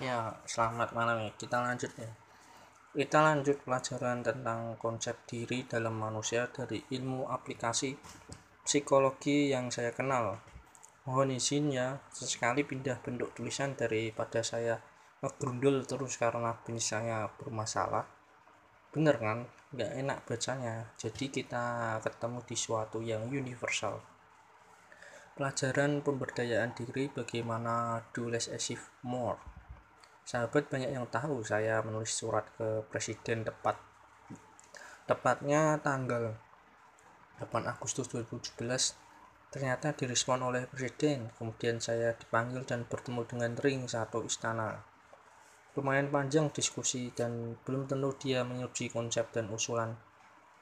Ya, selamat malam ya. Kita lanjut ya. Kita lanjut pelajaran tentang konsep diri dalam manusia dari ilmu aplikasi psikologi yang saya kenal. Mohon izin ya, sesekali pindah bentuk tulisan daripada saya ngegrundul terus karena saya bermasalah. Bener kan? Nggak enak bacanya. Jadi kita ketemu di suatu yang universal. Pelajaran pemberdayaan diri bagaimana do less achieve more sahabat banyak yang tahu saya menulis surat ke presiden tepat tepatnya tanggal 8 Agustus 2017 ternyata direspon oleh presiden kemudian saya dipanggil dan bertemu dengan ring satu istana. Lumayan panjang diskusi dan belum tentu dia menyetujui konsep dan usulan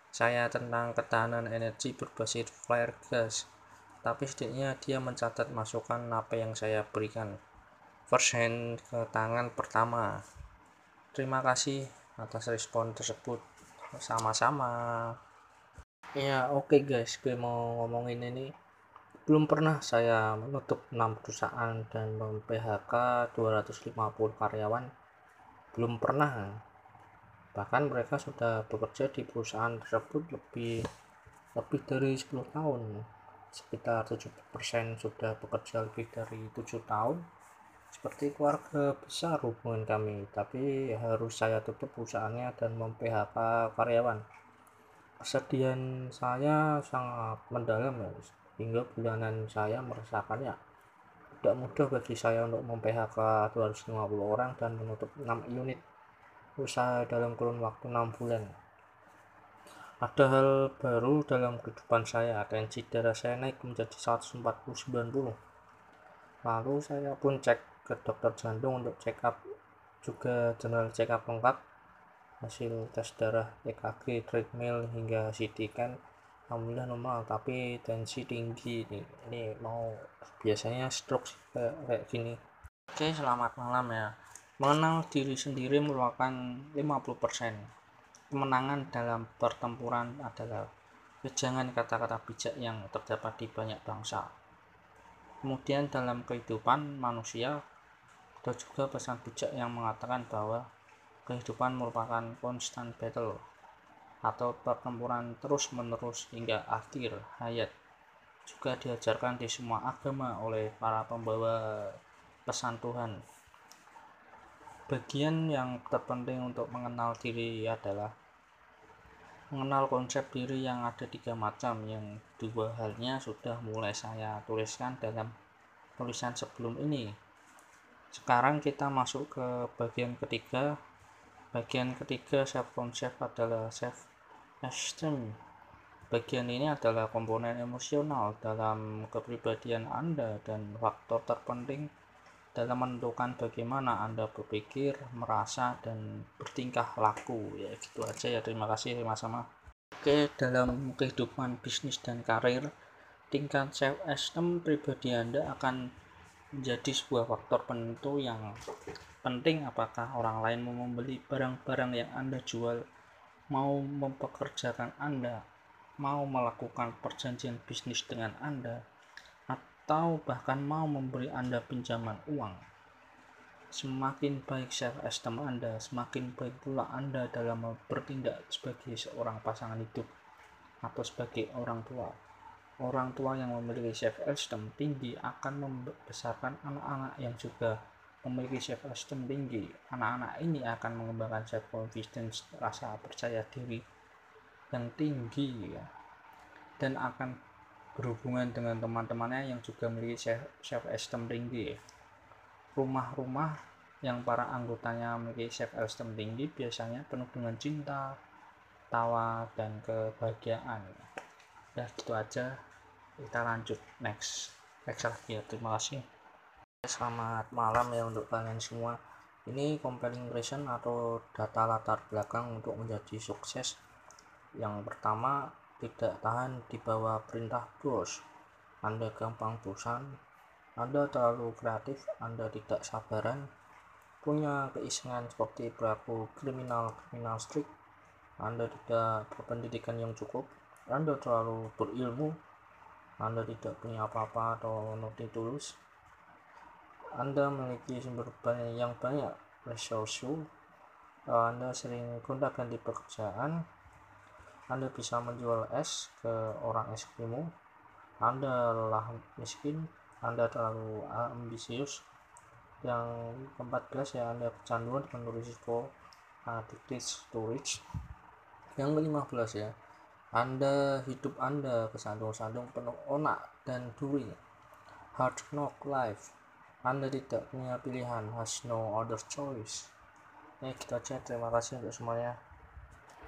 saya tentang ketahanan energi berbasis flare gas. Tapi setidaknya dia mencatat masukan apa yang saya berikan first hand ke tangan pertama. Terima kasih atas respon tersebut. Sama-sama. Ya oke okay guys. Gue mau ngomongin ini. Belum pernah saya menutup 6 perusahaan dan mem PHK 250 karyawan. Belum pernah. Bahkan mereka sudah bekerja di perusahaan tersebut lebih lebih dari 10 tahun. Sekitar 70% sudah bekerja lebih dari 7 tahun seperti keluarga besar hubungan kami tapi harus saya tutup perusahaannya dan mem-PHK karyawan. Kesedihan saya sangat mendalam ya hingga bulanan saya merasakannya tidak mudah bagi saya untuk mem-PHK 250 orang dan menutup 6 unit usaha dalam kurun waktu 6 bulan. Ada hal baru dalam kehidupan saya tensi darah saya naik menjadi 140-90 lalu saya pun cek ke dokter jantung untuk check up juga general check up lengkap hasil tes darah EKG treadmill hingga CT scan alhamdulillah normal tapi tensi tinggi nih. Ini mau biasanya stroke kayak, kayak gini. Oke selamat malam ya. Mengenal diri sendiri merupakan 50% kemenangan dalam pertempuran adalah kejangan kata-kata bijak yang terdapat di banyak bangsa. Kemudian dalam kehidupan manusia ada juga pesan bijak yang mengatakan bahwa kehidupan merupakan constant battle atau pertempuran terus-menerus hingga akhir hayat. Juga diajarkan di semua agama oleh para pembawa pesan Tuhan. Bagian yang terpenting untuk mengenal diri adalah mengenal konsep diri yang ada tiga macam yang dua halnya sudah mulai saya tuliskan dalam tulisan sebelum ini sekarang kita masuk ke bagian ketiga bagian ketiga self concept adalah self esteem bagian ini adalah komponen emosional dalam kepribadian Anda dan faktor terpenting dalam menentukan bagaimana Anda berpikir, merasa, dan bertingkah laku. Ya, gitu aja ya. Terima kasih sama-sama. Oke, dalam kehidupan bisnis dan karir, tingkat self-esteem pribadi Anda akan menjadi sebuah faktor penentu yang penting apakah orang lain mau membeli barang-barang yang Anda jual, mau mempekerjakan Anda, mau melakukan perjanjian bisnis dengan Anda, atau bahkan mau memberi Anda pinjaman uang. Semakin baik self-esteem Anda, semakin baik pula Anda dalam bertindak sebagai seorang pasangan hidup atau sebagai orang tua orang tua yang memiliki self esteem tinggi akan membesarkan anak-anak yang juga memiliki self esteem tinggi. Anak-anak ini akan mengembangkan self confidence, rasa percaya diri yang tinggi ya. Dan akan berhubungan dengan teman-temannya yang juga memiliki self esteem tinggi. Rumah-rumah yang para anggotanya memiliki self esteem tinggi biasanya penuh dengan cinta, tawa dan kebahagiaan. Ya gitu aja. Kita lanjut. Next. Next lagi ya. Terima kasih. Selamat malam ya untuk kalian semua. Ini compelling reason atau data latar belakang untuk menjadi sukses? Yang pertama tidak tahan di bawah perintah bos. Anda gampang bosan. Anda terlalu kreatif. Anda tidak sabaran. Punya keisengan seperti pelaku kriminal kriminal strict. Anda tidak berpendidikan yang cukup anda terlalu berilmu anda tidak punya apa-apa atau nothing tulus. Anda memiliki sumber yang banyak resource. Anda sering gonta ganti pekerjaan. Anda bisa menjual es ke orang Eskimo Anda lelah miskin. Anda terlalu ambisius. Yang keempat belas ya Anda kecanduan dengan risiko addicted storage. Yang kelima belas ya anda hidup Anda kesandung-sandung penuh onak dan duri hard knock life anda tidak punya pilihan, has no other choice. Ya, kita aja. Terima kasih untuk semuanya.